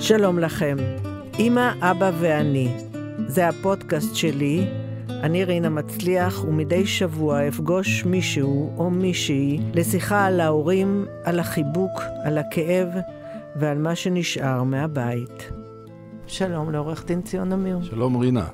שלום לכם, אמא, אבא ואני. זה הפודקאסט שלי, אני רינה מצליח, ומדי שבוע אפגוש מישהו או מישהי לשיחה על ההורים, על החיבוק, על הכאב ועל מה שנשאר מהבית. שלום לעורך דין ציון אמיר. שלום רינה.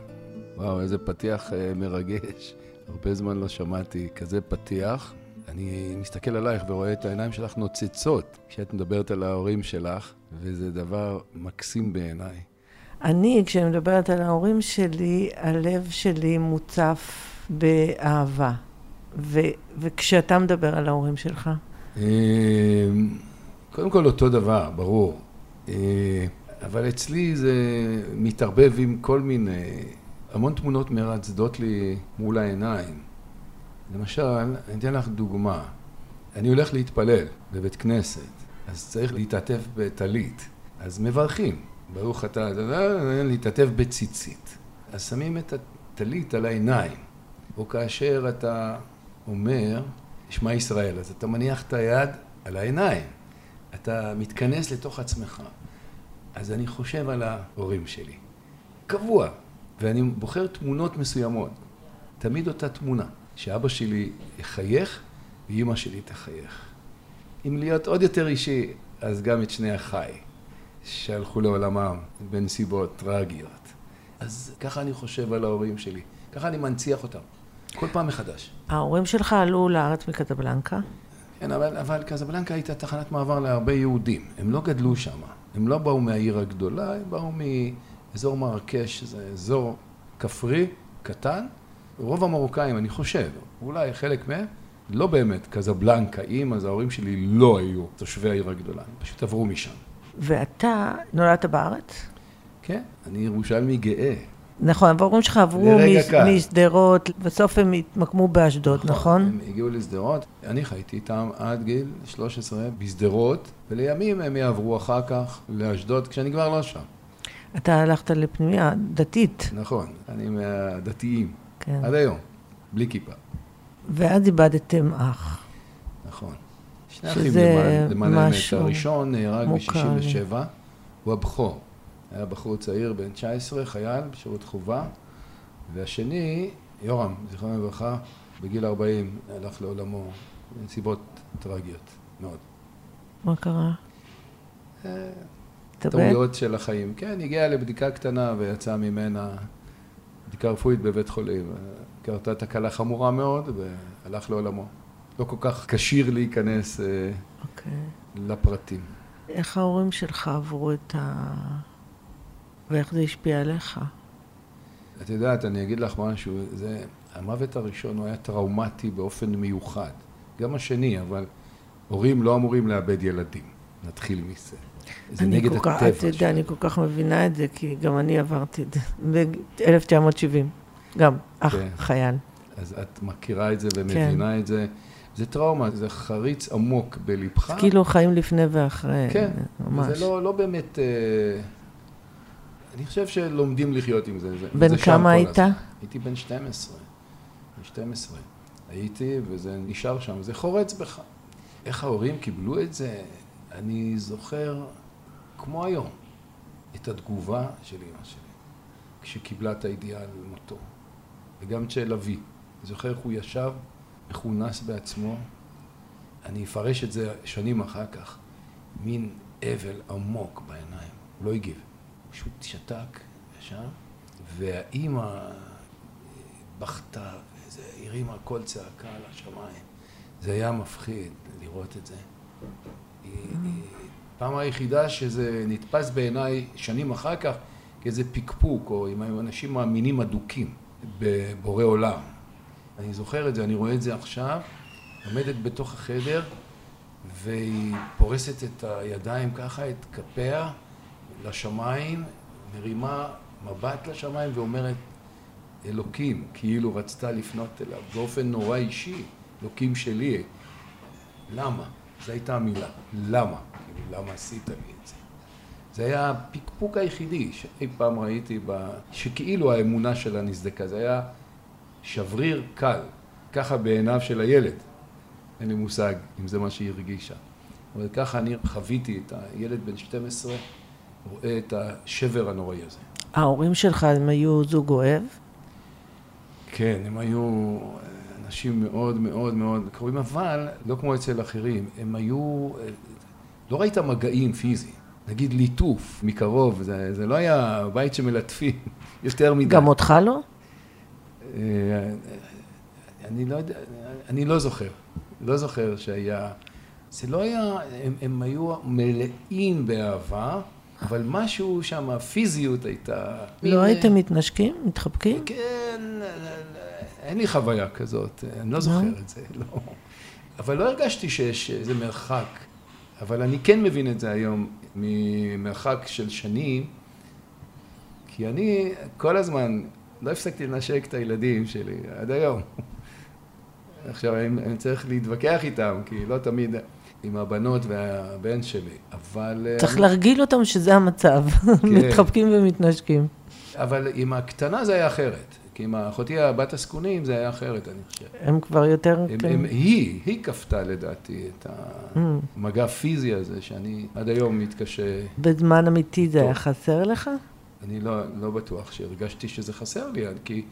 וואו, איזה פתיח אה, מרגש. הרבה זמן לא שמעתי כזה פתיח. אני מסתכל עלייך ורואה את העיניים שלך נוצצות כשאת מדברת על ההורים שלך, וזה דבר מקסים בעיניי. אני, כשאני מדברת על ההורים שלי, הלב שלי מוצף באהבה. ו- וכשאתה מדבר על ההורים שלך? אה, קודם כל אותו דבר, ברור. אה, אבל אצלי זה מתערבב עם כל מיני, המון תמונות מרצדות לי מול העיניים. למשל, אני אתן לך דוגמה. אני הולך להתפלל בבית כנסת, אז צריך להתעטף בטלית. אז מברכים, ברוך אתה, להתעטף בציצית. אז שמים את הטלית על העיניים. או כאשר אתה אומר, שמע ישראל, אז אתה מניח את היד על העיניים. אתה מתכנס לתוך עצמך. אז אני חושב על ההורים שלי. קבוע. ואני בוחר תמונות מסוימות. תמיד אותה תמונה. שאבא שלי יחייך ואימא שלי תחייך. אם להיות עוד יותר אישי, אז גם את שני אחיי, שהלכו לעולמם בנסיבות טרגיות. אז ככה אני חושב על ההורים שלי. ככה אני מנציח אותם. כל פעם מחדש. ההורים שלך עלו לארץ מקזבלנקה? כן, אבל, אבל קזבלנקה הייתה תחנת מעבר להרבה יהודים. הם לא גדלו שם. הם לא באו מהעיר הגדולה, הם באו מאזור מרקש, שזה אזור כפרי, קטן. רוב המרוקאים, אני חושב, אולי חלק מהם, לא באמת קזבלנקאים, אז ההורים שלי לא היו תושבי העיר הגדולה, הם פשוט עברו משם. ואתה נולדת בארץ? כן, אני ירושלמי גאה. נכון, וההורים שלך עברו משדרות, בסוף הם התמקמו באשדוד, נכון? נכון? הם הגיעו לשדרות, אני חייתי איתם עד גיל 13 בשדרות, ולימים הם יעברו אחר כך לאשדוד, כשאני כבר לא שם. אתה הלכת לפנימיה דתית. נכון, אני מהדתיים, כן. עד היום, בלי כיפה. ואז איבדתם אח. נכון. שני אחים למען האמת. הראשון נהרג ב-67, הוא הבכור. היה בחור צעיר בן 19, חייל בשירות חובה, והשני, יורם, זיכרונו לברכה, בגיל 40 הלך לעולמו בנסיבות טרגיות מאוד. מה קרה? אה, טעויות של החיים. כן, הגיע לבדיקה קטנה ויצא ממנה בדיקה רפואית בבית חולים. קרתה תקלה חמורה מאוד והלך לעולמו. לא כל כך כשיר להיכנס okay. אה, אוקיי. לפרטים. איך ההורים שלך עברו את ה... ואיך זה השפיע עליך? את יודעת, אני אגיד לך משהו, זה, המוות הראשון הוא היה טראומטי באופן מיוחד. גם השני, אבל הורים לא אמורים לאבד ילדים. נתחיל מזה. זה נגד הטבע. אתה יודע, אני כל כך מבינה את זה, כי גם אני עברתי את זה ב-1970. גם, אח כן. חייל. אז את מכירה את זה ומבינה כן. את זה. זה טראומה, זה חריץ עמוק בלבך. כאילו חיים לפני ואחרי, כן, ממש. זה לא, לא באמת... אה, אני חושב שלומדים לחיות עם זה. בן כמה היית? הייתי בן 12. בן 12. הייתי, וזה נשאר שם, זה חורץ בך. איך ההורים קיבלו את זה? אני זוכר, כמו היום, את התגובה של אמא שלי, כשקיבלה את הידיעה על מותו. וגם את של אבי. אני זוכר איך הוא ישב, מכונס בעצמו. אני אפרש את זה שנים אחר כך. מין אבל עמוק בעיניים. הוא לא הגיב. הוא פשוט שתק, ישב, והאימא בכתה, והרימה קול צעקה על השמיים. זה היה מפחיד לראות את זה. פעם היחידה שזה נתפס בעיניי שנים אחר כך כאיזה פקפוק, או עם אנשים מאמינים אדוקים. בבורא עולם. אני זוכר את זה, אני רואה את זה עכשיו, עומדת בתוך החדר והיא פורסת את הידיים ככה, את כפיה לשמיים, מרימה מבט לשמיים ואומרת אלוקים, כאילו רצתה לפנות אליו באופן נורא אישי, אלוקים שלי. למה? זו הייתה המילה, למה? כאילו, למה עשית לי את זה? זה היה הפקפוק היחידי שאי פעם ראיתי, ב... שכאילו האמונה שלה נסדקה, זה היה שבריר קל, ככה בעיניו של הילד, אין לי מושג אם זה מה שהיא הרגישה, אבל ככה אני חוויתי את הילד בן 12 רואה את השבר הנוראי הזה. ההורים שלך הם היו זוג אוהב? כן, הם היו אנשים מאוד מאוד מאוד קרובים, אבל לא כמו אצל אחרים, הם היו, לא ראית מגעים פיזיים, נגיד ליטוף מקרוב, זה, זה לא היה בית שמלטפים יותר מדי. גם אותך לא? אה, אני לא יודע, אני לא זוכר, לא זוכר שהיה, זה לא היה, הם, הם היו מלאים באהבה, אבל משהו שם, הפיזיות הייתה... לא הייתם מתנשקים? מתחבקים? כן, אין לי חוויה כזאת, אני לא זוכר את זה, לא. אבל לא הרגשתי שיש איזה מרחק, אבל אני כן מבין את זה היום ממרחק של שנים, כי אני כל הזמן לא הפסקתי לנשק את הילדים שלי עד היום. עכשיו, אני, אני צריך להתווכח איתם, כי לא תמיד עם הבנות והבן שלי, אבל... צריך אני... להרגיל אותם שזה המצב, כן. מתחבקים ומתנשקים. אבל עם הקטנה זה היה אחרת. כי עם אחותי הבת הזקונים זה היה אחרת, אני חושב. הם כבר יותר... הם, כן. הם, היא, היא כפתה לדעתי את המגע הפיזי הזה, שאני עד היום מתקשה... בזמן אמיתי זה. היה חסר לך? אני לא, לא בטוח שהרגשתי שזה חסר לי, כי...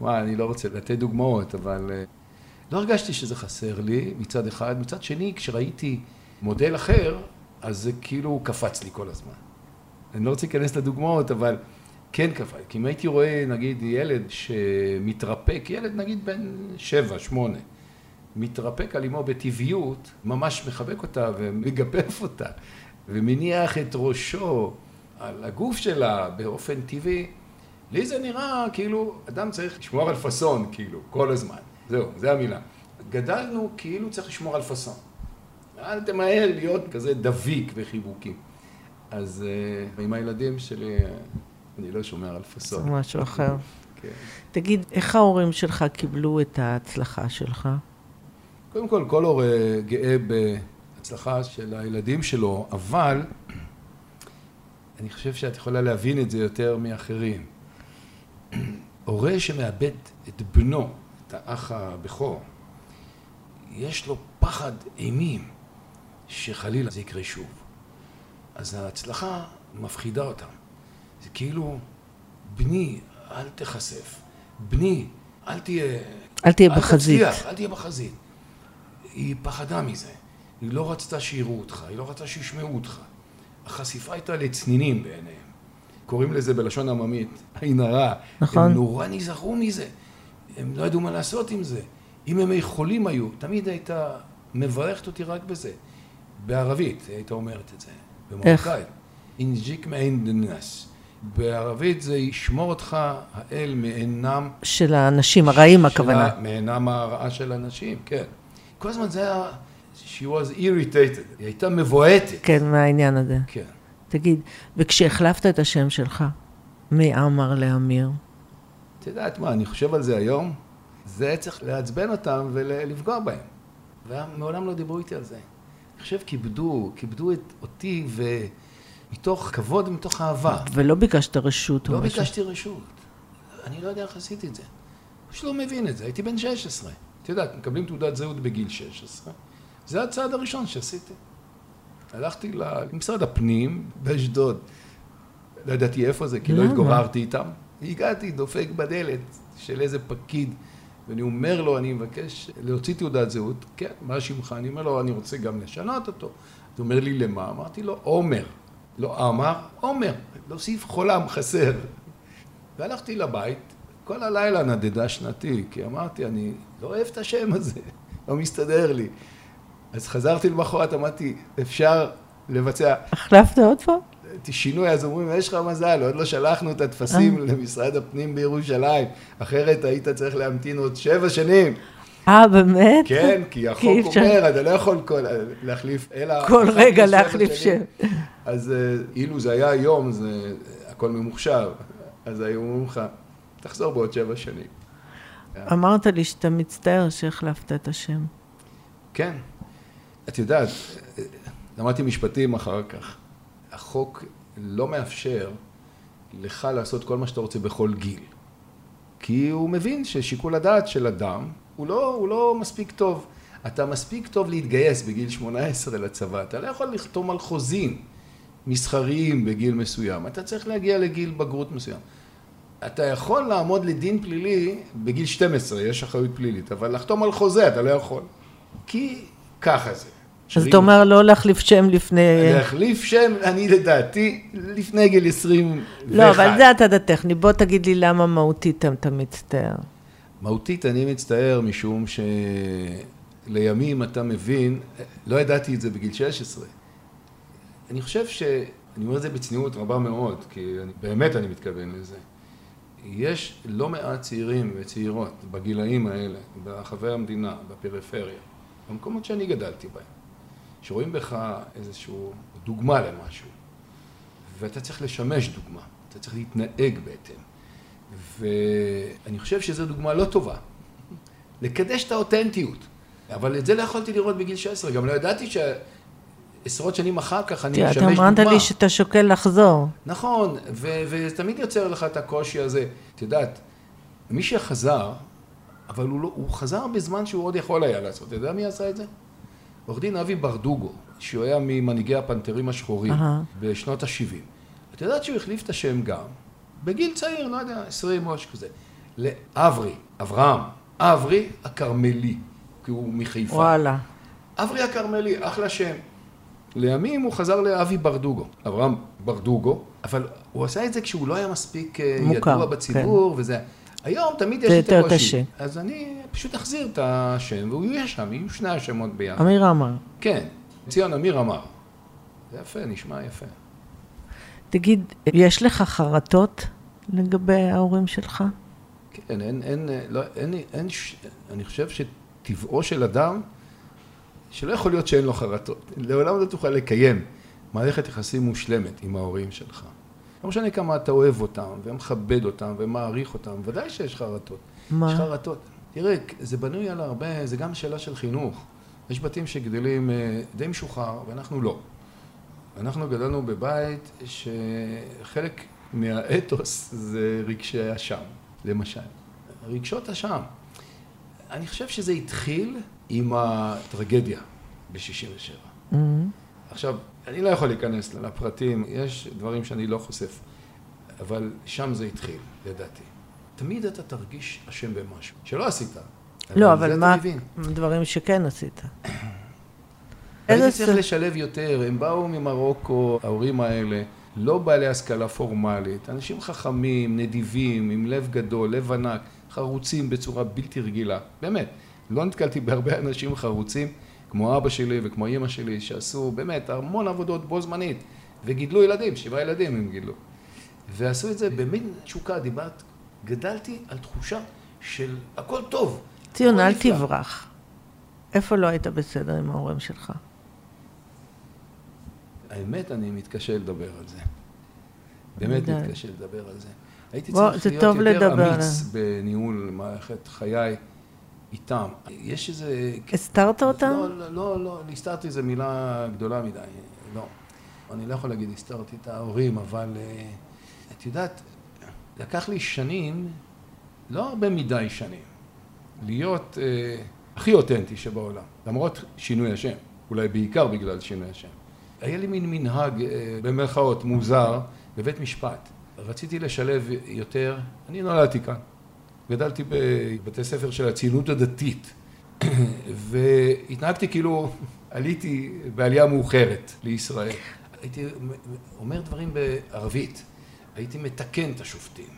וואי, אני לא רוצה לתת דוגמאות, אבל אה, לא הרגשתי שזה חסר לי מצד אחד. מצד שני, כשראיתי מודל אחר, אז זה כאילו קפץ לי כל הזמן. אני לא רוצה להיכנס לדוגמאות, אבל... כן קפץ, כי אם הייתי רואה נגיד ילד שמתרפק, ילד נגיד בן שבע, שמונה, מתרפק על אמו בטבעיות, ממש מחבק אותה ומגפף אותה ומניח את ראשו על הגוף שלה באופן טבעי, לי זה נראה כאילו אדם צריך לשמור על פאסון, כאילו, כל הזמן. זהו, זו המילה. גדלנו כאילו צריך לשמור על פאסון. אל תמהר להיות כזה דביק וחיבוקים. אז uh, עם הילדים שלי אני לא שומר על פאסון. זה משהו אחר. כן. תגיד, איך ההורים שלך קיבלו את ההצלחה שלך? קודם כל, כל הורה גאה בהצלחה של הילדים שלו, אבל אני חושב שאת יכולה להבין את זה יותר מאחרים. הורה שמאבד את בנו, את האח הבכור, יש לו פחד אימים שחלילה זה יקרה שוב. אז ההצלחה מפחידה אותם. זה כאילו, בני, אל תיחשף. בני, אל תהיה... אל תהיה אל בחזית. תצליח, אל תהיה בחזית. היא פחדה מזה. היא לא רצתה שיראו אותך, היא לא רצתה שישמעו אותך. החשיפה הייתה לצנינים בעיניהם. קוראים לזה בלשון עממית, עין הרע. נכון. הם נורא נזהרו מזה. הם לא ידעו מה לעשות עם זה. אם הם יכולים היו, תמיד הייתה מברכת אותי רק בזה. בערבית הייתה אומרת את זה. במרוקאית. ينجيك من عين. בערבית זה ישמור אותך האל מעינם... של האנשים הרעים הכוונה. מעינם הרעה של האנשים, כן. כל הזמן זה היה... She was irritated, היא הייתה מבועתת. כן, מהעניין הזה. כן. תגיד, וכשהחלפת את השם שלך, מעמר לאמיר? את יודעת מה, אני חושב על זה היום, זה צריך לעצבן אותם ולפגוע בהם. ומעולם לא דיברו איתי על זה. אני חושב כיבדו, כיבדו את אותי ו... מתוך כבוד ומתוך אהבה. ולא ביקשת רשות. לא ביקשתי רשות. אני לא יודע איך עשיתי את זה. פשוט לא מבין את זה, הייתי בן 16. את יודעת, מקבלים תעודת זהות בגיל 16. זה הצעד הראשון שעשיתי. הלכתי למשרד הפנים באשדוד. לא ידעתי איפה זה, כי לא התגוררתי איתם. הגעתי, דופק בדלת של איזה פקיד, ואני אומר לו, אני מבקש להוציא תעודת זהות. כן, מה שמך? אני אומר לו, אני רוצה גם לשנות אותו. הוא אומר לי, למה? אמרתי לו, עומר. לא אמר, עומר, להוסיף חולם חסר. והלכתי לבית, כל הלילה נדדה שנתי, כי אמרתי, אני לא אוהב את השם הזה, לא מסתדר לי. אז חזרתי למחרת, אמרתי, אפשר לבצע... החלפת עוד פעם? שינוי, אז אומרים, יש לך מזל, עוד לא שלחנו את הטפסים אה. למשרד הפנים בירושלים, אחרת היית צריך להמתין עוד שבע שנים. אה, באמת? כן, כי החוק אומר, אתה לא יכול להחליף, אלא... כל רגע להחליף שם. אז אה, אילו זה היה היום, זה הכל ממוחשב, אז היו אומרים לך, תחזור בעוד שבע שנים. אמרת לי שאתה מצטער שהחלפת את השם. כן. את יודעת, למדתי משפטים אחר כך. החוק לא מאפשר לך לעשות כל מה שאתה רוצה בכל גיל. כי הוא מבין ששיקול הדעת של אדם הוא לא, הוא לא מספיק טוב. אתה מספיק טוב להתגייס בגיל 18 לצבא, אתה לא יכול לחתום על חוזים מסחריים בגיל מסוים, אתה צריך להגיע לגיל בגרות מסוים. אתה יכול לעמוד לדין פלילי בגיל 12, יש אחריות פלילית, אבל לחתום על חוזה אתה לא יכול. כי ככה זה. אז אתה אומר לא להחליף שם לפני... להחליף שם, אני לדעתי, לפני גיל 21. לא, אבל זה הצד הטכני. בוא תגיד לי למה מהותית אתה מצטער. מהותית אני מצטער משום שלימים אתה מבין, לא ידעתי את זה בגיל 16. אני חושב ש... אני אומר את זה בצניעות רבה מאוד, כי אני, באמת אני מתכוון לזה. יש לא מעט צעירים וצעירות בגילאים האלה, ברחבי המדינה, בפריפריה, במקומות שאני גדלתי בהם, שרואים בך איזושהי דוגמה למשהו, ואתה צריך לשמש דוגמה, אתה צריך להתנהג בהתאם. ואני חושב שזו דוגמה לא טובה, לקדש את האותנטיות. אבל את זה לא יכולתי לראות בגיל 16, גם לא ידעתי שעשרות שנים אחר כך אני משמש דוגמה. אתה אמרת לי שאתה שוקל לחזור. נכון, וזה תמיד יוצר לך את הקושי הזה. את יודעת, מי שחזר, אבל הוא, לא, הוא חזר בזמן שהוא עוד יכול היה לעשות. אתה יודע מי עשה את זה? עורך דין אבי ברדוגו, שהוא היה ממנהיגי הפנתרים השחורים uh-huh. בשנות ה-70. את יודעת שהוא החליף את השם גם, בגיל צעיר, לא יודע, עשרים או משהו כזה, לאברי, אברהם, אברי הכרמלי, כי הוא מחיפה. וואלה. אברי הכרמלי, אחלה שם. לימים הוא חזר לאבי ברדוגו, אברהם ברדוגו, אבל הוא עשה את זה כשהוא לא היה מספיק אה, מוכר, ידוע בציבור, כן. וזה... היום תמיד יש את הקושי. קשה. אז אני פשוט אחזיר את השם, והוא יהיה שם, יהיו שני השמות ביחד. אמיר אמר. כן, ציון אמיר אמר. זה יפה, נשמע יפה. תגיד, יש לך חרטות לגבי ההורים שלך? כן, אין, אין, לא, אין, אין, אני חושב שטבעו של אדם, שלא יכול להיות שאין לו חרטות. לעולם לא תוכל לקיים מערכת יחסים מושלמת עם ההורים שלך. לא משנה כמה אתה אוהב אותם, ומכבד אותם, ומעריך אותם, ודאי שיש חרטות. מה? יש חרטות. תראה, זה בנוי על הרבה, זה גם שאלה של חינוך. יש בתים שגדלים אה, די משוחרר, ואנחנו לא. אנחנו גדלנו בבית שחלק מהאתוס זה רגשי אשם, למשל. רגשות אשם. אני חושב שזה התחיל עם הטרגדיה ב-67. Mm-hmm. עכשיו, אני לא יכול להיכנס לפרטים, יש דברים שאני לא חושף, אבל שם זה התחיל, לדעתי. תמיד אתה תרגיש אשם במשהו, שלא עשית. לא, אבל מה דברים שכן עשית? הייתי צריך לשלב יותר, הם באו ממרוקו, ההורים האלה, לא בעלי השכלה פורמלית, אנשים חכמים, נדיבים, עם לב גדול, לב ענק, חרוצים בצורה בלתי רגילה, באמת. לא נתקלתי בהרבה אנשים חרוצים, כמו אבא שלי וכמו אימא שלי, שעשו באמת המון עבודות בו זמנית, וגידלו ילדים, שבעה ילדים הם גידלו. ועשו את זה במין תשוקה, דיברת, גדלתי על תחושה של הכל טוב. ציון, אל תברח. איפה לא היית בסדר עם ההורים שלך? האמת, אני מתקשה לדבר על זה. באמת מתקשה לדבר על זה. הייתי צריך להיות יותר אמיץ בניהול מערכת חיי איתם. יש איזה... הסתרת אותם? לא, לא, לא, לא, הסתרתי זו מילה גדולה מדי, לא. אני לא יכול להגיד הסתרתי את ההורים, אבל אה, את יודעת, לקח לי שנים, לא הרבה מדי שנים, להיות אה, הכי אותנטי שבעולם, למרות שינוי השם, אולי בעיקר בגלל שינוי השם. היה לי מין מנהג, אה, במרכאות, מוזר, בבית משפט. רציתי לשלב יותר, אני נולדתי כאן, גדלתי בבתי ספר של הציונות הדתית, והתנהגתי כאילו עליתי בעלייה מאוחרת לישראל. הייתי אומר דברים בערבית, הייתי מתקן את השופטים,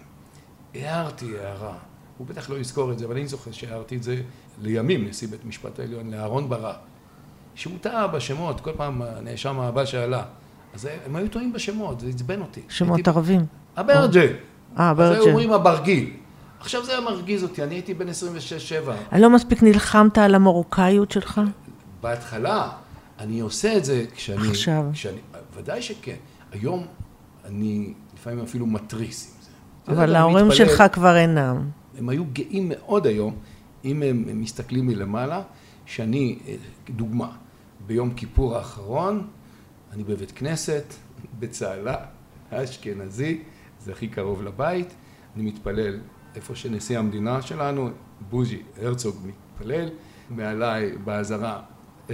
הערתי הערה, הוא בטח לא יזכור את זה, אבל אני זוכר שהערתי את זה לימים, נשיא בית משפט העליון, לאהרון ברק. שהוא טעה בשמות, כל פעם הנאשם הבא שעלה. אז הם היו טועים בשמות, זה עצבן אותי. שמות הייתי... ערבים. הברג'ה. אה, הברג'ה. אז היו אומרים הברגיל. עכשיו זה היה מרגיז אותי, אני הייתי בן 26-7. אני לא מספיק נלחמת על המרוקאיות שלך? בהתחלה, אני עושה את זה כשאני... עכשיו. כשאני, ודאי שכן. היום אני לפעמים אפילו מתריס עם זה. אבל ההורים מתפלל, שלך כבר אינם. הם היו גאים מאוד היום, אם הם, הם מסתכלים מלמעלה, שאני, אה, דוגמה, ביום כיפור האחרון, אני בבית כנסת, בצהלה, האשכנזי, זה הכי קרוב לבית, אני מתפלל איפה שנשיא המדינה שלנו, בוז'י הרצוג מתפלל, מעליי באזהרה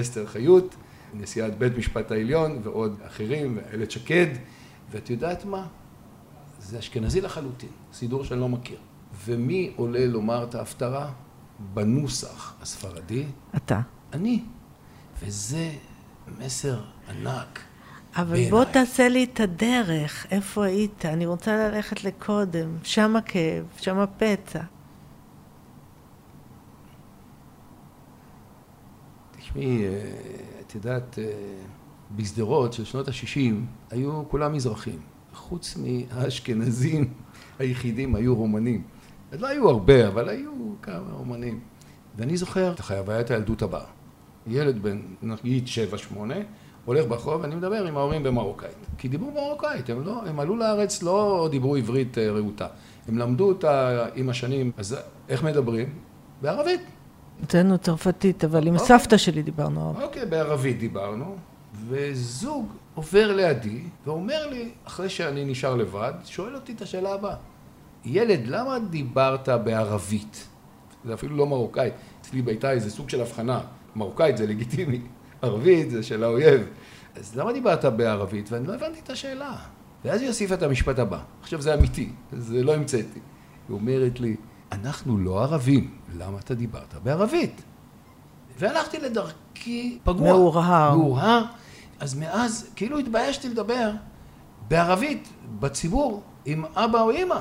אסתר חיות, נשיאת בית משפט העליון ועוד אחרים, ואיילת שקד, ואת יודעת מה? זה אשכנזי לחלוטין, סידור שאני לא מכיר. ומי עולה לומר את ההפטרה? בנוסח הספרדי? אתה. אני. וזה מסר ענק. אבל. בוא תעשה לי את הדרך, איפה היית? אני רוצה ללכת לקודם, שם הכאב, שם הפצע. תשמעי, אה, את יודעת, אה, בשדרות של שנות ה-60 היו כולם מזרחים. חוץ מהאשכנזים היחידים היו רומנים. אז לא היו הרבה, אבל היו כמה רומנים. ואני זוכר את חוויית הילדות הבאה. ילד בן, נגיד, שבע, שמונה, הולך ברחוב, ואני מדבר עם ההורים במרוקאית. כי דיברו מרוקאית, הם, לא, הם עלו לארץ, לא דיברו עברית אה, רהוטה. הם למדו אותה עם השנים, אז איך מדברים? בערבית. אצלנו צרפתית, אבל עם אוקיי. סבתא שלי דיברנו. אוקיי, בערבית דיברנו, וזוג עובר לידי ואומר לי, אחרי שאני נשאר לבד, שואל אותי את השאלה הבאה: ילד, למה דיברת בערבית? זה אפילו לא מרוקאית, אצלי באיתי זה סוג של הבחנה, מרוקאית זה לגיטימי, ערבית זה של האויב. אז למה דיברת בערבית? ואני לא הבנתי את השאלה. ואז היא הוסיפה את המשפט הבא, עכשיו זה אמיתי, זה לא המצאתי. היא אומרת לי, אנחנו לא ערבים, למה אתה דיברת בערבית? והלכתי לדרכי פגוע. מהורהר. מהורהר. אז מאז, כאילו התביישתי לדבר בערבית, בציבור, עם אבא או אימא.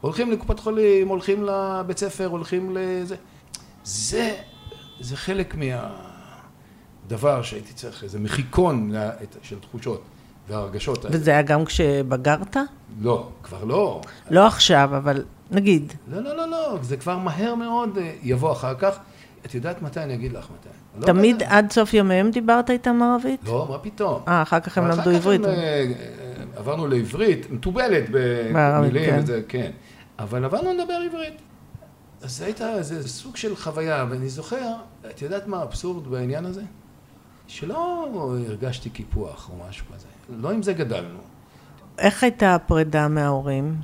הולכים לקופת חולים, הולכים לבית ספר, הולכים לזה. זה, זה חלק מהדבר שהייתי צריך, איזה מחיקון של תחושות והרגשות האלה. וזה היה גם כשבגרת? לא, כבר לא. לא עכשיו, אבל נגיד. לא, לא, לא, לא, זה כבר מהר מאוד אה, יבוא אחר כך. את יודעת מתי? אני אגיד לך מתי. לא תמיד יודע. עד סוף ימיהם דיברת איתם ערבית? לא, מה פתאום. אה, אחר כך הם אחר למדו כך עברית. הם, אה, אה, עברנו לעברית, בערבית, במילים כן. וזה, כן. אבל עברנו לדבר עברית. אז זה הייתה, זה סוג של חוויה, ואני זוכר, את יודעת מה האבסורד בעניין הזה? שלא הרגשתי קיפוח או משהו כזה. לא עם זה גדלנו. איך הייתה הפרידה מההורים?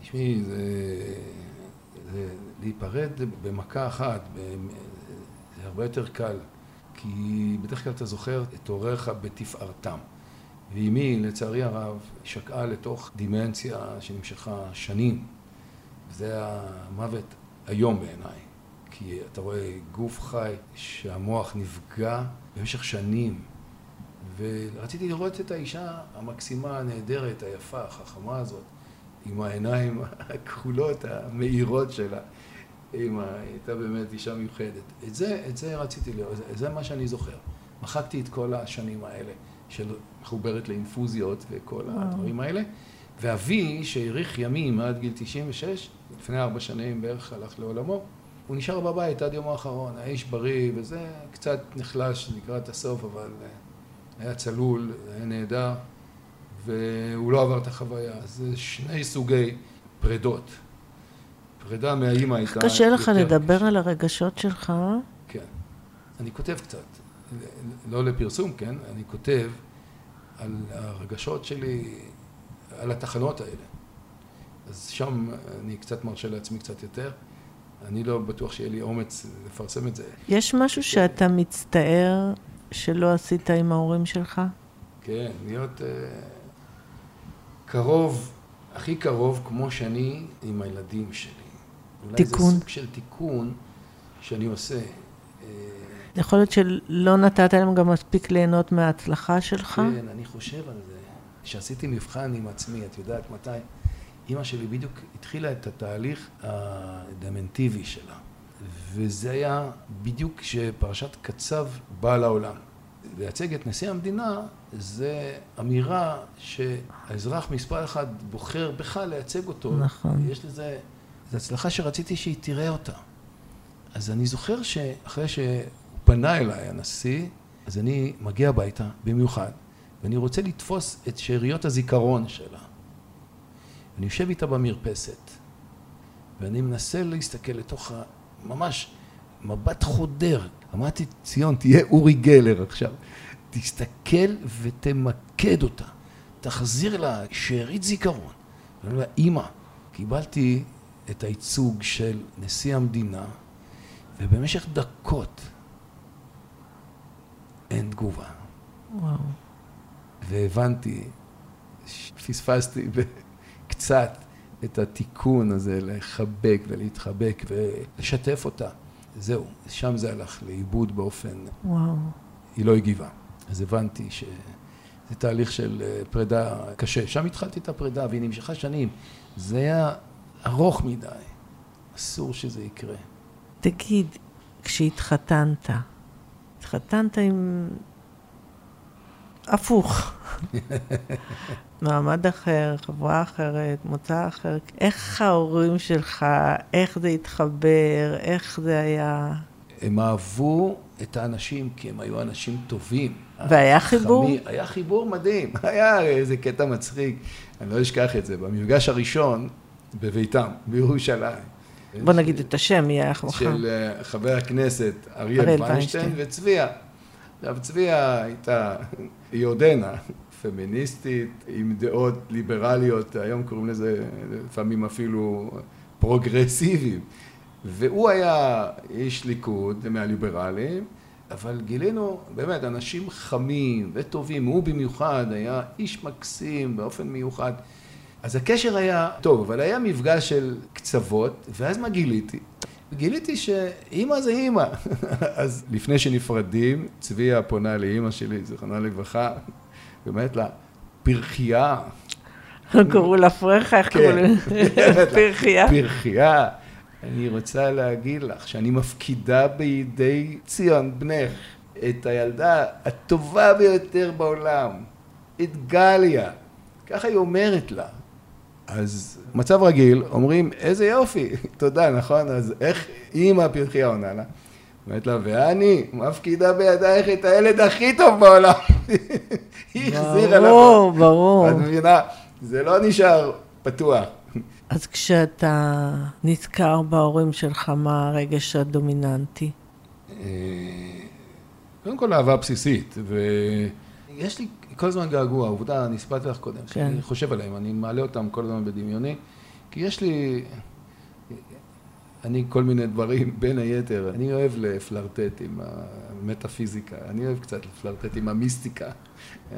תשמעי, זה, זה להיפרד במכה אחת, ב- זה הרבה יותר קל, כי בדרך כלל אתה זוכר את הוריך בתפארתם. ואימי, לצערי הרב, שקעה לתוך דימנציה שנמשכה שנים. זה המוות איום בעיניי, כי אתה רואה גוף חי שהמוח נפגע במשך שנים. ורציתי לראות את האישה המקסימה, הנהדרת, היפה, החכמה הזאת, עם העיניים הכחולות, המאירות שלה. עם ה... היא הייתה באמת אישה מיוחדת. את זה, את זה רציתי לראות, זה- זה מה שאני זוכר. מחקתי את כל השנים האלה של מחוברת לאינפוזיות וכל הדברים האלה. ואבי, שהאריך ימים עד גיל 96, לפני ארבע שנים בערך הלך לעולמו, הוא נשאר בבית עד יומו האחרון, האיש בריא, וזה קצת נחלש לקראת הסוף, אבל אה, היה צלול, היה נהדר, והוא לא עבר את החוויה. אז זה שני סוגי פרדות. פרידה מהאימא הייתה... קשה לך לדבר. על הרגשות שלך? כן. אני כותב קצת, לא לפרסום, כן? אני כותב על הרגשות שלי, על התחנות האלה. אז שם אני קצת מרשה לעצמי קצת יותר. אני לא בטוח שיהיה לי אומץ לפרסם את זה. יש משהו שאתה מצטער שלא עשית עם ההורים שלך? כן, להיות uh, קרוב, הכי קרוב כמו שאני עם הילדים שלי. אולי תיקון. זה סוג של תיקון שאני עושה. אה, יכול להיות שלא נתת להם גם מספיק ליהנות מההצלחה שלך? כן, אני חושב על זה. כשעשיתי מבחן עם עצמי, את יודעת מתי? אימא שלי בדיוק התחילה את התהליך הדמנטיבי שלה. וזה היה בדיוק כשפרשת קצב באה לעולם. לייצג את נשיא המדינה זה אמירה שהאזרח מספר אחד בוחר בך לייצג אותו. נכון. יש לזה, זו הצלחה שרציתי שהיא תראה אותה. אז אני זוכר שאחרי שהוא פנה אליי, הנשיא, אז אני מגיע הביתה במיוחד, ואני רוצה לתפוס את שאריות הזיכרון שלה. אני יושב איתה במרפסת, ואני מנסה להסתכל לתוך ה... ממש מבט חודר. אמרתי, ציון, תהיה אורי גלר עכשיו. תסתכל ותמקד אותה. תחזיר לה שארית זיכרון. ואני אומר לה, אימא, קיבלתי את הייצוג של נשיא המדינה, ובמשך דקות תגובה. וואו. והבנתי, פספסתי קצת את התיקון הזה, לחבק ולהתחבק ולשתף אותה. זהו, שם זה הלך לאיבוד באופן... וואו. היא לא הגיבה. אז הבנתי שזה תהליך של אה, פרידה קשה. שם התחלתי את הפרידה והיא נמשכה שנים. זה היה ארוך מדי. אסור שזה יקרה. תגיד, כשהתחתנת, התחתנת עם... הפוך. מעמד אחר, חברה אחרת, מוצא אחר. איך ההורים שלך, איך זה התחבר, איך זה היה? הם אהבו את האנשים כי הם היו אנשים טובים. והיה חיבור? חמי, היה חיבור מדהים. היה איזה קטע מצחיק, אני לא אשכח את זה. במפגש הראשון, בביתם, בירושלים. בוא נגיד את השם, מי היה חמך? של אה, חבר הכנסת אריאל ויינשטיין וצביה. עכשיו, צביה הייתה, היא עודנה, פמיניסטית, עם דעות ליברליות, היום קוראים לזה לפעמים אפילו פרוגרסיביים. והוא היה איש ליכוד מהליברלים, אבל גילינו באמת אנשים חמים וטובים, הוא במיוחד היה איש מקסים באופן מיוחד. אז הקשר היה טוב, אבל היה מפגש של קצוות, ואז מה גיליתי? גיליתי שאימא זה אימא. אז לפני שנפרדים, צביה פונה לאימא שלי, זיכרונה לברכה, ואומרת לה, פרחייה. קראו לה פרחה, איך קראו לה? פרחייה. פרחייה. אני רוצה להגיד לך שאני מפקידה בידי ציון בנך את הילדה הטובה ביותר בעולם, את גליה. ככה היא אומרת לה. אז מצב רגיל, אומרים, איזה יופי, תודה, נכון? אז איך אימא פרחיה עונה לה? אומרת לה, ואני מפקידה בידייך את הילד הכי טוב בעולם. היא החזירה לה. ברור, ברור. את מבינה? זה לא נשאר פתוח. אז כשאתה נזכר בהורים שלך, מה הרגש הדומיננטי? אה, קודם כל אהבה בסיסית, ויש לי כל הזמן געגוע, עובדה, אני הספרתי לך קודם, כן. שאני חושב עליהם, אני מעלה אותם כל הזמן בדמיוני, כי יש לי, אני כל מיני דברים, בין היתר, אני אוהב לפלרטט עם המטאפיזיקה, אני אוהב קצת לפלרטט עם המיסטיקה.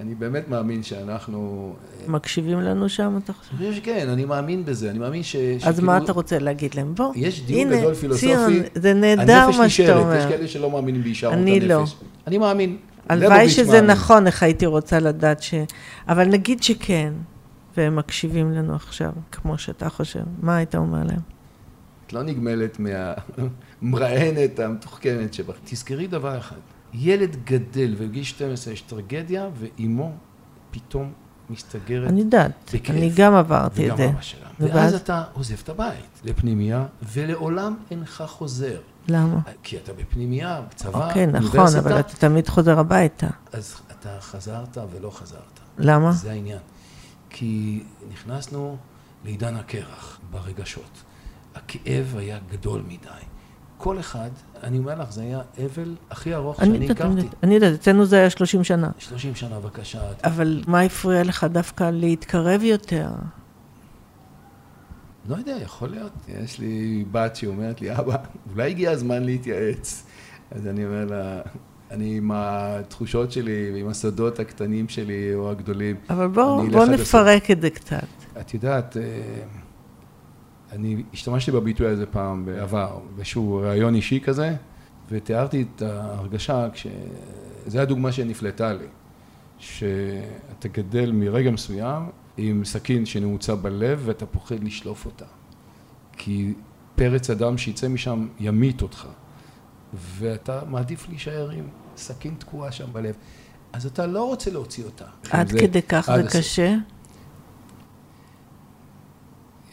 אני באמת מאמין שאנחנו... מקשיבים לנו שם, אתה חושב? אני חושב שכן, אני מאמין בזה, אני מאמין ש... אז שכאילו... מה אתה רוצה להגיד להם? בוא, יש דיון הנה, גדול פילוסופי. ציון, זה נהדר מה שאתה אומר. יש כאלה שלא מאמינים בהישארות הנפש. אני לא. אני מאמין. הלוואי שזה מאמין. נכון, איך הייתי רוצה לדעת ש... אבל נגיד שכן, והם מקשיבים לנו עכשיו, כמו שאתה חושב, מה היית אומר להם? את לא נגמלת מהמראיינת המתוחכמת שבך. תזכרי דבר אחד, ילד גדל ובגיל 12 יש טרגדיה, ואימו פתאום מסתגרת אני יודעת, אני גם עברתי את זה. וגם אבא שלה. ואז אתה עוזב את הבית לפנימייה, ולעולם אינך חוזר. למה? כי אתה בפנימייה, בצבא, אוקיי, נכון, אבל אתה תמיד חוזר הביתה. אז אתה חזרת ולא חזרת. למה? זה העניין. כי נכנסנו לעידן הקרח ברגשות. הכאב היה גדול מדי. כל אחד, אני אומר לך, זה היה אבל הכי ארוך שאני הכרתי. אני יודעת, אצלנו זה היה 30 שנה. 30 שנה, בבקשה. אבל מה הפריע לך דווקא להתקרב יותר? לא יודע, יכול להיות. יש לי בת שאומרת לי, אבא, אולי הגיע הזמן להתייעץ. אז אני אומר לה, אני עם התחושות שלי ועם הסודות הקטנים שלי או הגדולים. אבל בואו בוא נפרק את זה קצת. את יודעת, אה, אני השתמשתי בביטוי הזה פעם בעבר, באיזשהו ראיון אישי כזה, ותיארתי את ההרגשה כש... זו הדוגמה שנפלטה לי, שאתה גדל מרגע מסוים עם סכין שנעוצה בלב ואתה פוחד לשלוף אותה. כי פרץ אדם שיצא משם ימית אותך, ואתה מעדיף להישאר עם סכין תקועה שם בלב. אז אתה לא רוצה להוציא אותה. עד כדי כך זה קשה?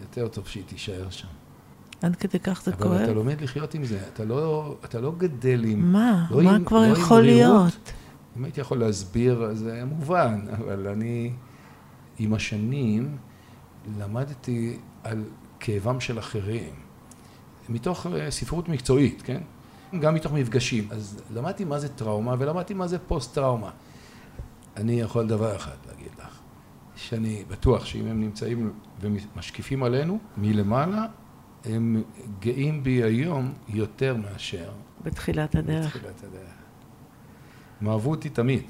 יותר טוב שהיא תישאר שם. עד כדי כך זה אבל כואב? אבל אתה לומד לחיות עם זה, אתה לא, אתה לא גדל עם... מה? לא מה עם, כבר לא יכול להיות? אם הייתי יכול להסביר, זה היה מובן, אבל אני עם השנים למדתי על כאבם של אחרים, מתוך אה, ספרות מקצועית, כן? גם מתוך מפגשים. אז למדתי מה זה טראומה ולמדתי מה זה פוסט-טראומה. אני יכול דבר אחד להגיד לך, שאני בטוח שאם הם נמצאים ומשקיפים עלינו מלמעלה, הם גאים בי היום יותר מאשר... בתחילת הדרך. בתחילת הדרך. הם אהבו אותי תמיד.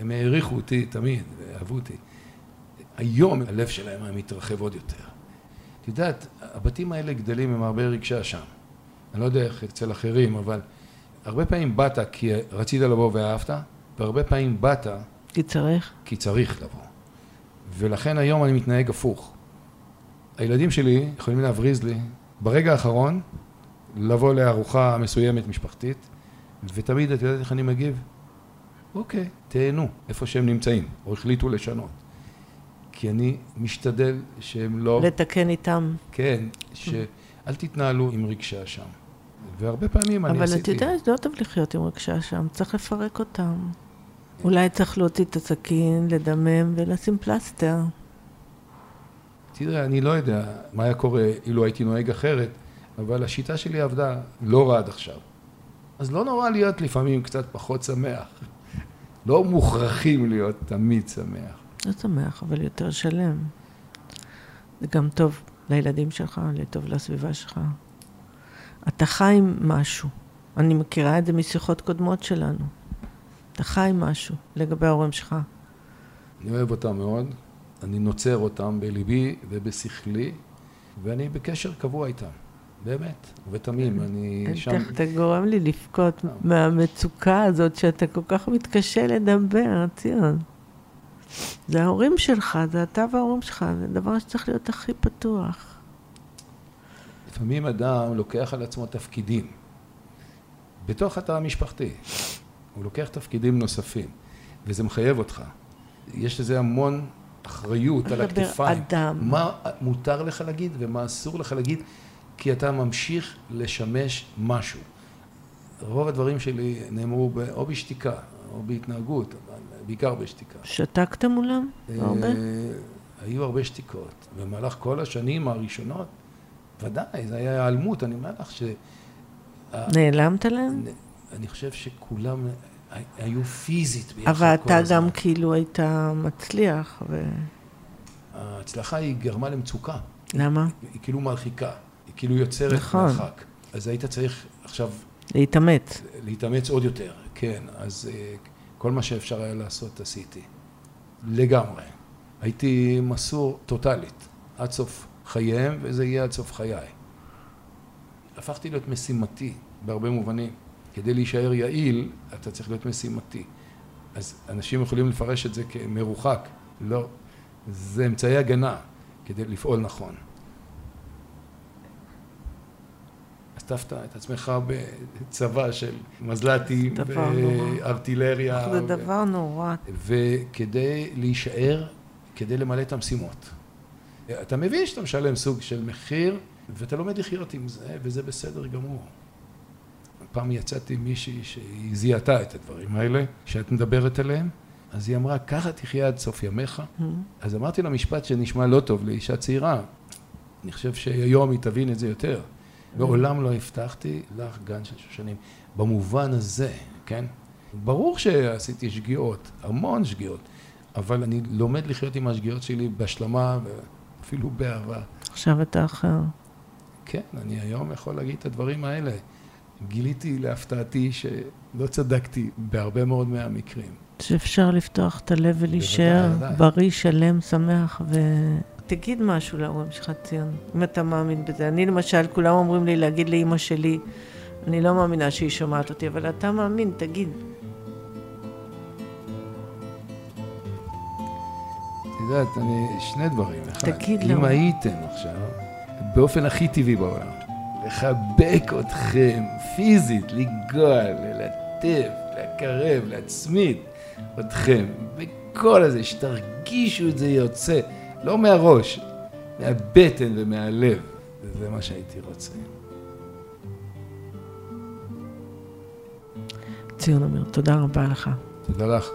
הם העריכו אותי תמיד, ואהבו אותי. היום הלב שלהם היה מתרחב עוד יותר. את יודעת, הבתים האלה גדלים עם הרבה רגשי אשם. אני לא יודע איך אצל אחרים, אבל הרבה פעמים באת כי רצית לבוא ואהבת, והרבה פעמים באת... כי צריך. כי צריך לבוא. ולכן היום אני מתנהג הפוך. הילדים שלי יכולים להבריז לי ברגע האחרון לבוא לארוחה מסוימת משפחתית, ותמיד את יודעת איך אני מגיב? אוקיי, תהנו איפה שהם נמצאים, או החליטו לשנות. כי אני משתדל שהם לא... לתקן איתם. כן, שאל תתנהלו עם רגשי אשם. והרבה פעמים אני עשיתי... אבל אתה יודע, זה לא טוב לחיות עם רגשי אשם, צריך לפרק אותם. אולי צריך להוציא את הסכין, לדמם ולשים פלסטר. תראה, אני לא יודע מה היה קורה אילו הייתי נוהג אחרת, אבל השיטה שלי עבדה לא רע עד עכשיו. אז לא נורא להיות לפעמים קצת פחות שמח. לא מוכרחים להיות תמיד שמח. לא שמח, אבל יותר שלם. זה גם טוב לילדים שלך, לטוב לסביבה שלך. אתה חי עם משהו. אני מכירה את זה משיחות קודמות שלנו. אתה חי משהו לגבי ההורים שלך. אני אוהב אותם מאוד, אני נוצר אותם בליבי ובשכלי, ואני בקשר קבוע איתם, באמת, ובתמים, אני שם... אתה גורם לי לבכות מהמצוקה הזאת שאתה כל כך מתקשה לדבר, ציון. זה ההורים שלך, זה אתה וההורים שלך, זה דבר שצריך להיות הכי פתוח. לפעמים אדם לוקח על עצמו תפקידים בתוך התא המשפחתי. הוא לוקח תפקידים נוספים, וזה מחייב אותך. יש לזה המון אחריות על הכתפיים. אדם. מה מותר לך להגיד ומה אסור לך להגיד, כי אתה ממשיך לשמש משהו. רוב הדברים שלי נאמרו או בשתיקה או בהתנהגות, אבל בעיקר בשתיקה. שתקת מולם? הרבה? אה, היו הרבה שתיקות. במהלך כל השנים הראשונות, ודאי, זה היה היעלמות, אני אומר לך ש... נעלמת להם? אני חושב שכולם היו פיזית ביחד אבל אתה גם כאילו היית מצליח. ו... ההצלחה היא גרמה למצוקה. למה? היא, היא כאילו מרחיקה, היא כאילו יוצרת נכון. מרחק. אז היית צריך עכשיו... להתאמץ. להתאמץ עוד יותר, כן. אז אה, כל מה שאפשר היה לעשות עשיתי. לגמרי. הייתי מסור טוטאלית עד סוף חייהם, וזה יהיה עד סוף חיי. הפכתי להיות משימתי בהרבה מובנים. כדי להישאר יעיל, אתה צריך להיות משימתי. אז אנשים יכולים לפרש את זה כמרוחק. לא. זה אמצעי הגנה כדי לפעול נכון. אספת את עצמך בצבא של מזל"טים וארטילריה. זה דבר נורא. וכדי להישאר, כדי למלא את המשימות. אתה מבין שאתה משלם סוג של מחיר, ואתה לומד לחיות עם זה, וזה בסדר גמור. פעם יצאתי עם מישהי שהיא זיהתה את הדברים האלה, שאת מדברת עליהם, אז היא אמרה, ככה תחיה עד סוף ימיך. Mm-hmm. אז אמרתי לה משפט שנשמע לא טוב לאישה צעירה. אני חושב שהיום היא תבין את זה יותר. מעולם לא הבטחתי לך גן של שושנים. במובן הזה, כן? ברור שעשיתי שגיאות, המון שגיאות, אבל אני לומד לחיות עם השגיאות שלי בהשלמה ואפילו באהבה. עכשיו אתה אחר. כן, אני היום יכול להגיד את הדברים האלה. גיליתי להפתעתי שלא צדקתי בהרבה מאוד מהמקרים. שאפשר לפתוח את הלב ולהישאר בריא, שלם, שמח ו... תגיד משהו להורים שלך, ציון, אם אתה מאמין בזה. אני למשל, כולם אומרים לי להגיד לאימא שלי, אני לא מאמינה שהיא שומעת אותי, אבל אתה מאמין, תגיד. את יודעת, אני, שני דברים. אחד, תגיד אם הייתם עכשיו, באופן הכי טבעי בעולם, לחבק אתכם פיזית, לגוע, ללטף, לקרב, להצמיד אתכם, בכל הזה, שתרגישו את זה יוצא, לא מהראש, מהבטן ומהלב. וזה מה שהייתי רוצה. ציון אמיר, תודה רבה לך. תודה לך.